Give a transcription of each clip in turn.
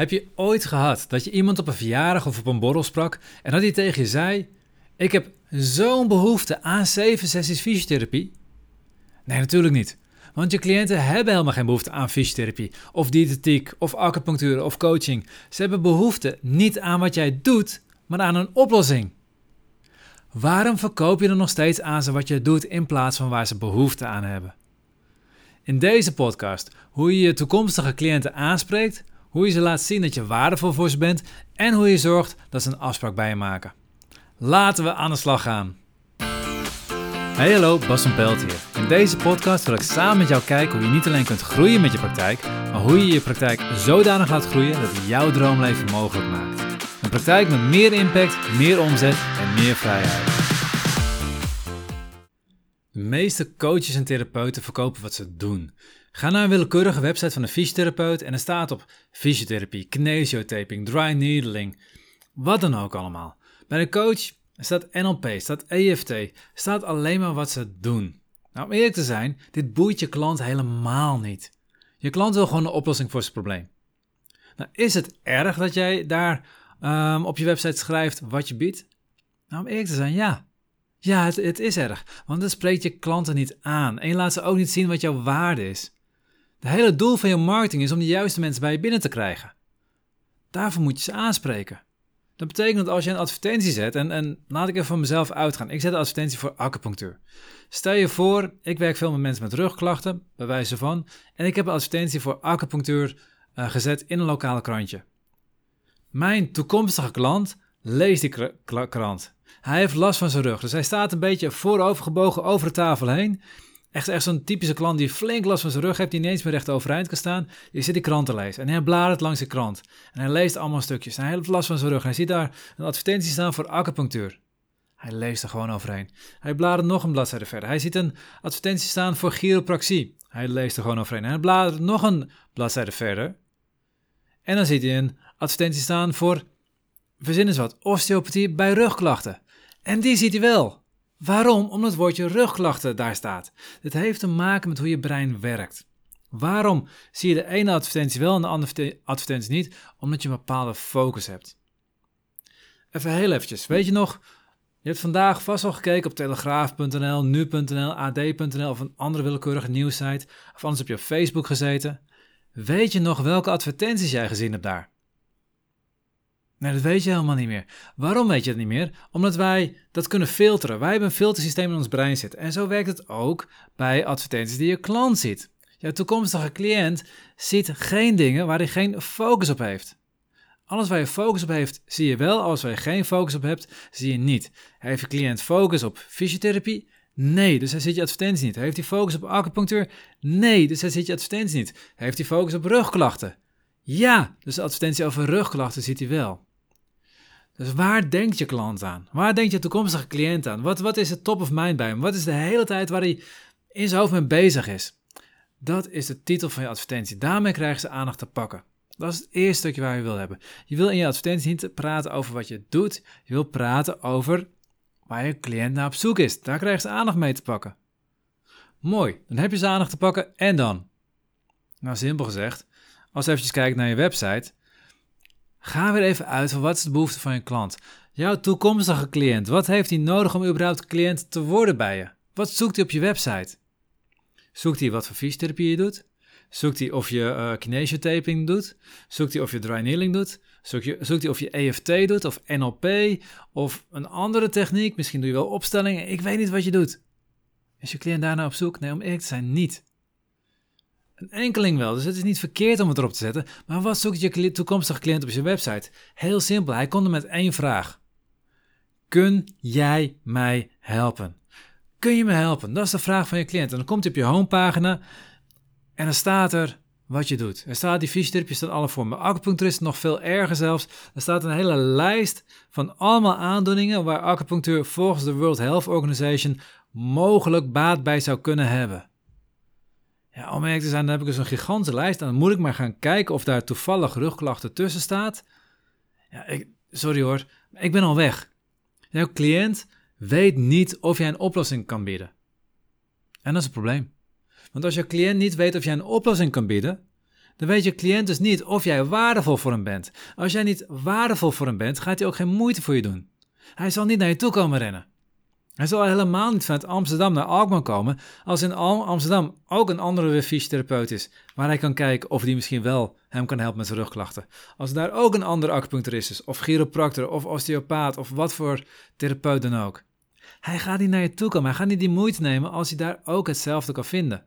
Heb je ooit gehad dat je iemand op een verjaardag of op een borrel sprak en dat hij tegen je zei: Ik heb zo'n behoefte aan zeven sessies fysiotherapie? Nee, natuurlijk niet. Want je cliënten hebben helemaal geen behoefte aan fysiotherapie, of diëtetiek, of acupunctuur, of coaching. Ze hebben behoefte niet aan wat jij doet, maar aan een oplossing. Waarom verkoop je dan nog steeds aan ze wat je doet in plaats van waar ze behoefte aan hebben? In deze podcast hoe je je toekomstige cliënten aanspreekt, hoe je ze laat zien dat je waardevol voor ze bent en hoe je zorgt dat ze een afspraak bij je maken. Laten we aan de slag gaan. Hey hallo, Bas van Pelt hier. In deze podcast wil ik samen met jou kijken hoe je niet alleen kunt groeien met je praktijk, maar hoe je je praktijk zodanig laat groeien dat het jouw droomleven mogelijk maakt. Een praktijk met meer impact, meer omzet en meer vrijheid. De meeste coaches en therapeuten verkopen wat ze doen. Ga naar een willekeurige website van een fysiotherapeut en er staat op fysiotherapie, kinesiotaping, dry needling, wat dan ook allemaal. Bij een coach staat NLP, staat EFT, staat alleen maar wat ze doen. Nou, om eerlijk te zijn, dit boeit je klant helemaal niet. Je klant wil gewoon een oplossing voor zijn probleem. Nou, is het erg dat jij daar um, op je website schrijft wat je biedt? Nou, om eerlijk te zijn, ja. Ja, het, het is erg, want dat spreekt je klanten niet aan en je laat ze ook niet zien wat jouw waarde is. De hele doel van je marketing is om de juiste mensen bij je binnen te krijgen. Daarvoor moet je ze aanspreken. Dat betekent dat als je een advertentie zet, en, en laat ik even van mezelf uitgaan. Ik zet een advertentie voor acupunctuur. Stel je voor, ik werk veel met mensen met rugklachten, bij wijze van, en ik heb een advertentie voor acupunctuur uh, gezet in een lokale krantje. Mijn toekomstige klant leest die krant. Hij heeft last van zijn rug, dus hij staat een beetje voorovergebogen over de tafel heen. Echt, echt zo'n typische klant die flink last van zijn rug heeft, die ineens meer recht overeind kan staan. Je zit die krant te lezen en hij bladert langs de krant. En hij leest allemaal stukjes en hij heeft last van zijn rug. En hij ziet daar een advertentie staan voor acupunctuur. Hij leest er gewoon overheen. Hij bladert nog een bladzijde verder. Hij ziet een advertentie staan voor chiropractie. Hij leest er gewoon overheen. En hij bladert nog een bladzijde verder. En dan ziet hij een advertentie staan voor, verzin eens wat, osteopathie bij rugklachten. En die ziet hij wel. Waarom? Omdat het woordje rugklachten daar staat. Dit heeft te maken met hoe je brein werkt. Waarom zie je de ene advertentie wel en de andere advertentie niet? Omdat je een bepaalde focus hebt. Even heel eventjes. Weet je nog, je hebt vandaag vast al gekeken op telegraaf.nl, nu.nl, ad.nl of een andere willekeurige nieuwssite. Of anders op je Facebook gezeten. Weet je nog welke advertenties jij gezien hebt daar? Nee, dat weet je helemaal niet meer. Waarom weet je dat niet meer? Omdat wij dat kunnen filteren. Wij hebben een filtersysteem in ons brein zitten. En zo werkt het ook bij advertenties die je klant ziet. Jouw toekomstige cliënt ziet geen dingen waar hij geen focus op heeft. Alles waar je focus op heeft, zie je wel. Alles waar je geen focus op hebt, zie je niet. Heeft je cliënt focus op fysiotherapie? Nee, dus hij ziet je advertentie niet. Heeft hij focus op acupunctuur? Nee, dus hij ziet je advertentie niet. Heeft hij focus op rugklachten? Ja, dus de advertentie over rugklachten ziet hij wel. Dus waar denkt je klant aan? Waar denkt je toekomstige cliënt aan? Wat, wat is het top of mind bij hem? Wat is de hele tijd waar hij in zijn hoofd mee bezig is? Dat is de titel van je advertentie. Daarmee krijgen ze aandacht te pakken. Dat is het eerste stukje waar je wil hebben. Je wil in je advertentie niet praten over wat je doet. Je wil praten over waar je cliënt naar op zoek is. Daar krijgen ze aandacht mee te pakken. Mooi, dan heb je ze aandacht te pakken en dan? Nou, simpel gezegd, als je even kijkt naar je website, Ga weer even uit van wat is de behoefte van je klant. Jouw toekomstige cliënt, wat heeft hij nodig om überhaupt cliënt te worden bij je? Wat zoekt hij op je website? Zoekt hij wat voor fysiotherapie je doet? Zoekt hij of je uh, kinesiotaping doet? Zoekt hij of je dry needling doet? Zoekt, je, zoekt hij of je EFT doet of NLP of een andere techniek? Misschien doe je wel opstellingen. Ik weet niet wat je doet. Is je cliënt daarna op zoek? Nee, om eerlijk te zijn, niet. Een enkeling wel, dus het is niet verkeerd om het erop te zetten. Maar wat zoekt je toekomstige cliënt op je website? Heel simpel, hij komt er met één vraag. Kun jij mij helpen? Kun je me helpen? Dat is de vraag van je cliënt. En dan komt hij op je homepagina en dan staat er wat je doet. Er staat die fysiotherapie, staat alle vormen. Acupuncturist nog veel erger zelfs. Er staat een hele lijst van allemaal aandoeningen waar acupunctuur volgens de World Health Organization mogelijk baat bij zou kunnen hebben. Ja, om te zijn, dan heb ik dus een gigantische lijst. En dan moet ik maar gaan kijken of daar toevallig rugklachten tussen staat. Ja, ik, sorry hoor, ik ben al weg. Jouw cliënt weet niet of jij een oplossing kan bieden. En dat is het probleem. Want als jouw cliënt niet weet of jij een oplossing kan bieden, dan weet je cliënt dus niet of jij waardevol voor hem bent. Als jij niet waardevol voor hem bent, gaat hij ook geen moeite voor je doen. Hij zal niet naar je toe komen rennen. Hij zal helemaal niet vanuit Amsterdam naar Alkmaar komen als in Amsterdam ook een andere fysiotherapeut is, waar hij kan kijken of die misschien wel hem kan helpen met zijn rugklachten. Als daar ook een andere acupuncturist is, of chiropractor, of osteopaat, of wat voor therapeut dan ook. Hij gaat niet naar je toe komen, hij gaat niet die moeite nemen als hij daar ook hetzelfde kan vinden.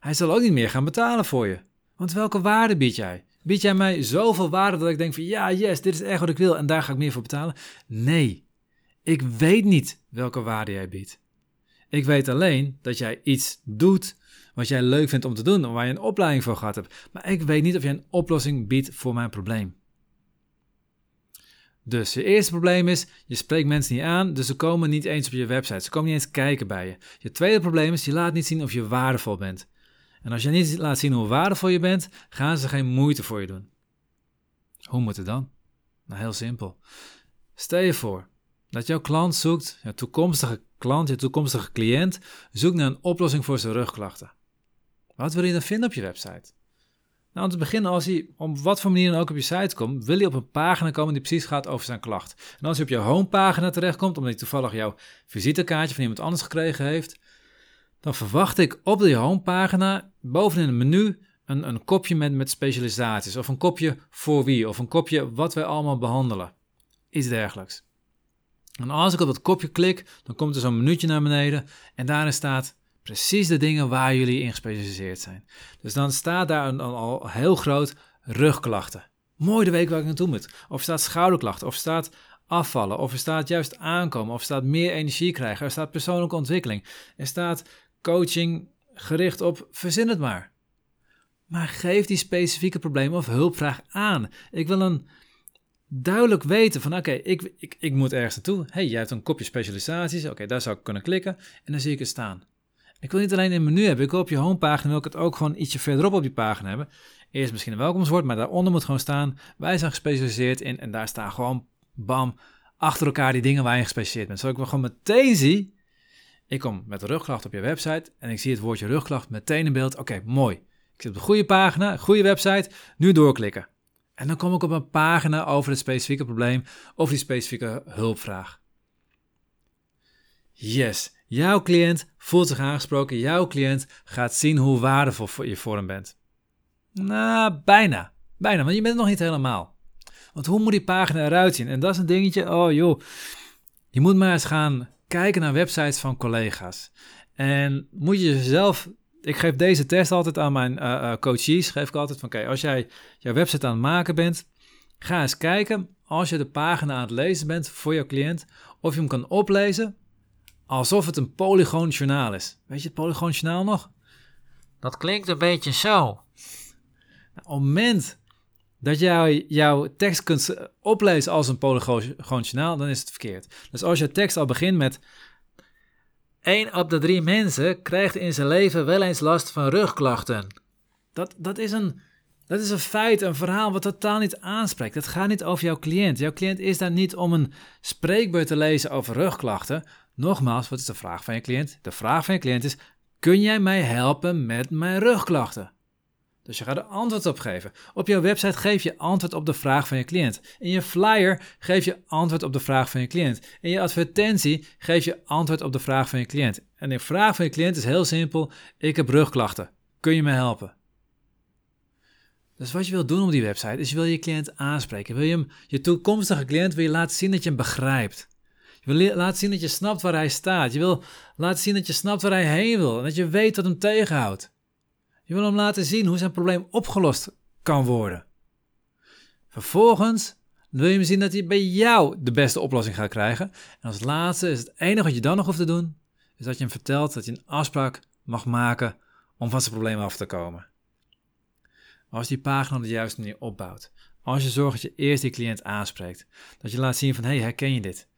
Hij zal ook niet meer gaan betalen voor je. Want welke waarde bied jij? Bied jij mij zoveel waarde dat ik denk van ja, yes, dit is echt wat ik wil en daar ga ik meer voor betalen? Nee, ik weet niet welke waarde jij biedt. Ik weet alleen dat jij iets doet wat jij leuk vindt om te doen, waar je een opleiding voor gehad hebt. Maar ik weet niet of jij een oplossing biedt voor mijn probleem. Dus je eerste probleem is, je spreekt mensen niet aan, dus ze komen niet eens op je website. Ze komen niet eens kijken bij je. Je tweede probleem is, je laat niet zien of je waardevol bent. En als je niet laat zien hoe waardevol je bent, gaan ze geen moeite voor je doen. Hoe moet het dan? Nou, heel simpel. Stel je voor dat jouw klant zoekt, jouw toekomstige klant, je toekomstige cliënt, zoekt naar een oplossing voor zijn rugklachten. Wat wil je dan vinden op je website? Nou, om te beginnen, als hij op wat voor manier dan ook op je site komt, wil hij op een pagina komen die precies gaat over zijn klacht. En als hij op je homepagina terechtkomt, omdat hij toevallig jouw visitekaartje van iemand anders gekregen heeft, dan verwacht ik op de homepagina bovenin het menu een, een kopje met, met specialisaties. Of een kopje voor wie, of een kopje wat wij allemaal behandelen. Iets dergelijks. En als ik op dat kopje klik, dan komt er zo'n minuutje naar beneden en daarin staat precies de dingen waar jullie in gespecialiseerd zijn. Dus dan staat daar een, al heel groot rugklachten. Mooi de week waar ik naartoe moet. Of staat schouderklachten, of staat afvallen, of er staat juist aankomen, of staat meer energie krijgen, er staat persoonlijke ontwikkeling, er staat coaching gericht op verzin het maar. Maar geef die specifieke problemen of hulpvraag aan. Ik wil een duidelijk weten van oké, ik, ik, ik moet ergens naartoe. hey, jij hebt een kopje specialisaties. Oké, daar zou ik kunnen klikken en dan zie ik het staan. Ik wil niet alleen een menu hebben, ik wil op je homepagina wil ik het ook gewoon ietsje verderop op die pagina hebben. Eerst misschien een welkomstwoord, maar daaronder moet gewoon staan, wij zijn gespecialiseerd in en daar staan gewoon, bam, achter elkaar die dingen waar je gespecialiseerd bent. Zodat ik gewoon meteen zie, ik kom met rugklacht op je website en ik zie het woordje rugklacht meteen in beeld. Oké, mooi. Ik zit op de goede pagina, goede website, nu doorklikken. En dan kom ik op een pagina over het specifieke probleem of die specifieke hulpvraag. Yes, jouw cliënt voelt zich aangesproken. Jouw cliënt gaat zien hoe waardevol je voor hem bent. Nou, bijna. Bijna, want je bent het nog niet helemaal. Want hoe moet die pagina eruit zien? En dat is een dingetje, oh joh. Je moet maar eens gaan kijken naar websites van collega's. En moet je jezelf ik geef deze test altijd aan mijn uh, coaches. Geef ik altijd van, oké, als jij jouw website aan het maken bent, ga eens kijken als je de pagina aan het lezen bent voor jouw cliënt, of je hem kan oplezen alsof het een polygoon journaal is. Weet je het polygoon journaal nog? Dat klinkt een beetje zo. Nou, op het moment dat jij jouw tekst kunt oplezen als een polygoon journaal, dan is het verkeerd. Dus als je tekst al begint met 1 op de drie mensen krijgt in zijn leven wel eens last van rugklachten. Dat, dat, is een, dat is een feit, een verhaal wat totaal niet aanspreekt. Het gaat niet over jouw cliënt. Jouw cliënt is daar niet om een spreekbeurt te lezen over rugklachten. Nogmaals, wat is de vraag van je cliënt? De vraag van je cliënt is: kun jij mij helpen met mijn rugklachten? Dus je gaat er antwoord op geven. Op jouw website geef je antwoord op de vraag van je cliënt. In je flyer geef je antwoord op de vraag van je cliënt. In je advertentie geef je antwoord op de vraag van je cliënt. En de vraag van je cliënt is heel simpel: ik heb rugklachten. Kun je me helpen? Dus wat je wil doen op die website is je wil je cliënt aanspreken. Wil je hem, je toekomstige cliënt wil je laten zien dat je hem begrijpt. Je wil laten zien dat je snapt waar hij staat. Je wil laten zien dat je snapt waar hij heen wil en dat je weet wat hem tegenhoudt. Je wil hem laten zien hoe zijn probleem opgelost kan worden. Vervolgens wil je hem zien dat hij bij jou de beste oplossing gaat krijgen. En als laatste is het enige wat je dan nog hoeft te doen, is dat je hem vertelt dat hij een afspraak mag maken om van zijn probleem af te komen. Als die pagina op de juiste manier opbouwt, als je zorgt dat je eerst die cliënt aanspreekt, dat je laat zien van hey, herken je dit?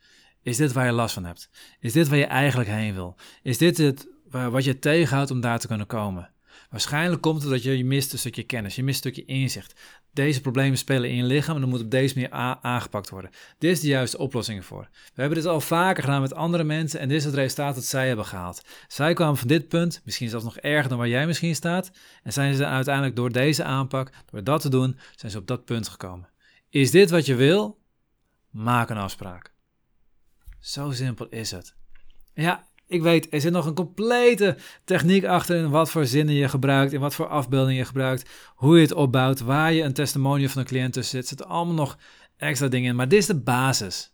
Is dit waar je last van hebt? Is dit waar je eigenlijk heen wil? Is dit het wat je tegenhoudt om daar te kunnen komen? Waarschijnlijk komt het dat je, je mist een stukje kennis, je mist een stukje inzicht. Deze problemen spelen in je lichaam en dan moet op deze manier aangepakt worden. Dit is de juiste oplossing ervoor. We hebben dit al vaker gedaan met andere mensen en dit is het resultaat dat zij hebben gehaald. Zij kwamen van dit punt, misschien zelfs nog erger dan waar jij misschien staat, en zijn ze uiteindelijk door deze aanpak, door dat te doen, zijn ze op dat punt gekomen. Is dit wat je wil? Maak een afspraak. Zo simpel is het. Ja, ik weet, er zit nog een complete techniek achter in wat voor zinnen je gebruikt, in wat voor afbeeldingen je gebruikt, hoe je het opbouwt, waar je een testimonial van een cliënt tussen zit. Er zitten allemaal nog extra dingen in, maar dit is de basis.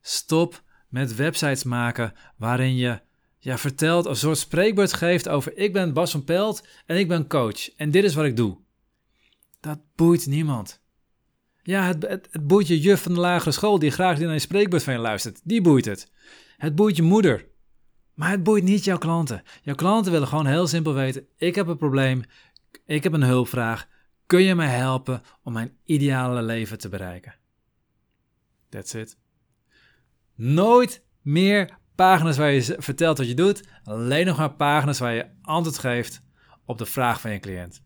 Stop met websites maken waarin je ja, vertelt, een soort spreekbeurt geeft over ik ben Bas van Pelt en ik ben coach en dit is wat ik doe. Dat boeit niemand. Ja, het, het, boeit je juf van de lagere school die graag naar een spreekbeurt van je luistert. Die boeit het. Het boeit je moeder. Maar het boeit niet jouw klanten. Jouw klanten willen gewoon heel simpel weten: ik heb een probleem, ik heb een hulpvraag. Kun je mij helpen om mijn ideale leven te bereiken? That's it. Nooit meer pagina's waar je vertelt wat je doet, alleen nog maar pagina's waar je antwoord geeft op de vraag van je cliënt.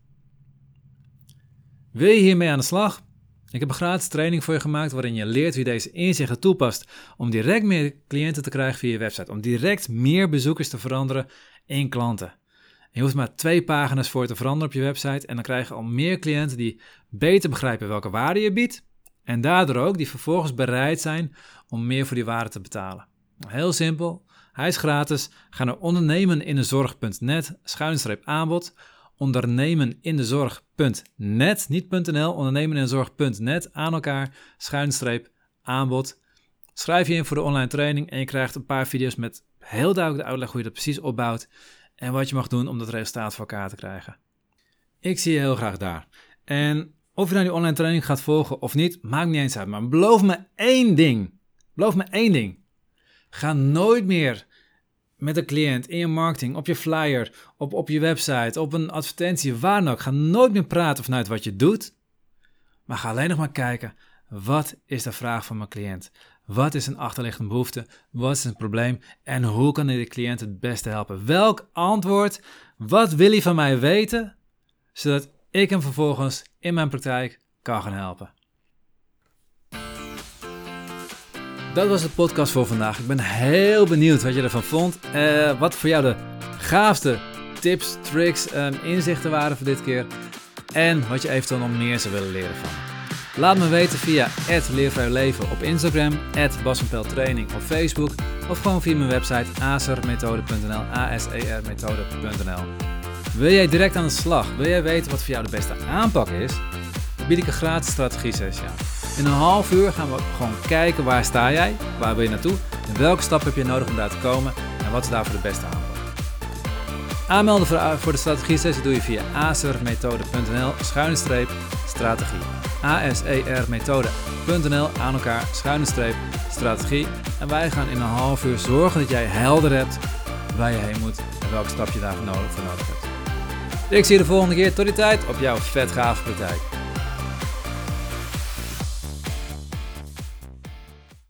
Wil je hiermee aan de slag? Ik heb een gratis training voor je gemaakt waarin je leert wie deze inzichten toepast om direct meer cliënten te krijgen via je website. Om direct meer bezoekers te veranderen in klanten. Je hoeft maar twee pagina's voor te veranderen op je website en dan krijg je al meer cliënten die beter begrijpen welke waarde je biedt. En daardoor ook die vervolgens bereid zijn om meer voor die waarde te betalen. Heel simpel, hij is gratis. Ga naar ondernemenindezorg.net schuinstreep aanbod ondernemenindezorg.net, niet .nl, ondernemenindezorg.net aan elkaar, schuinstreep, aanbod. Schrijf je in voor de online training en je krijgt een paar video's met heel duidelijk de uitleg hoe je dat precies opbouwt en wat je mag doen om dat resultaat voor elkaar te krijgen. Ik zie je heel graag daar. En of je nou die online training gaat volgen of niet, maakt niet eens uit. Maar beloof me één ding. Beloof me één ding. Ga nooit meer met een cliënt, in je marketing, op je flyer, op, op je website, op een advertentie, waar dan ook. Ga nooit meer praten vanuit wat je doet, maar ga alleen nog maar kijken, wat is de vraag van mijn cliënt? Wat is een achterliggende behoefte? Wat is een probleem? En hoe kan ik de cliënt het beste helpen? Welk antwoord? Wat wil hij van mij weten? Zodat ik hem vervolgens in mijn praktijk kan gaan helpen. Dat was de podcast voor vandaag. Ik ben heel benieuwd wat je ervan vond. Uh, wat voor jou de gaafste tips, tricks, en inzichten waren voor dit keer. En wat je eventueel nog meer zou willen leren van. Laat me weten via Leven op Instagram, Training op Facebook of gewoon via mijn website asermethode.nl, asermethode.nl. Wil jij direct aan de slag? Wil jij weten wat voor jou de beste aanpak is? Dan bied ik een gratis strategie sessie aan. In een half uur gaan we gewoon kijken waar sta jij, waar wil je naartoe en welke stap heb je nodig om daar te komen en wat is daarvoor de beste aanpak. Aanmelden voor de strategie sessie doe je via asermethode.nl schuine streep strategie. asermethode.nl aan elkaar schuine streep strategie. En wij gaan in een half uur zorgen dat jij helder hebt waar je heen moet en welke stap je daarvoor nodig, voor nodig hebt. Ik zie je de volgende keer. Tot die tijd op jouw vet gave praktijk.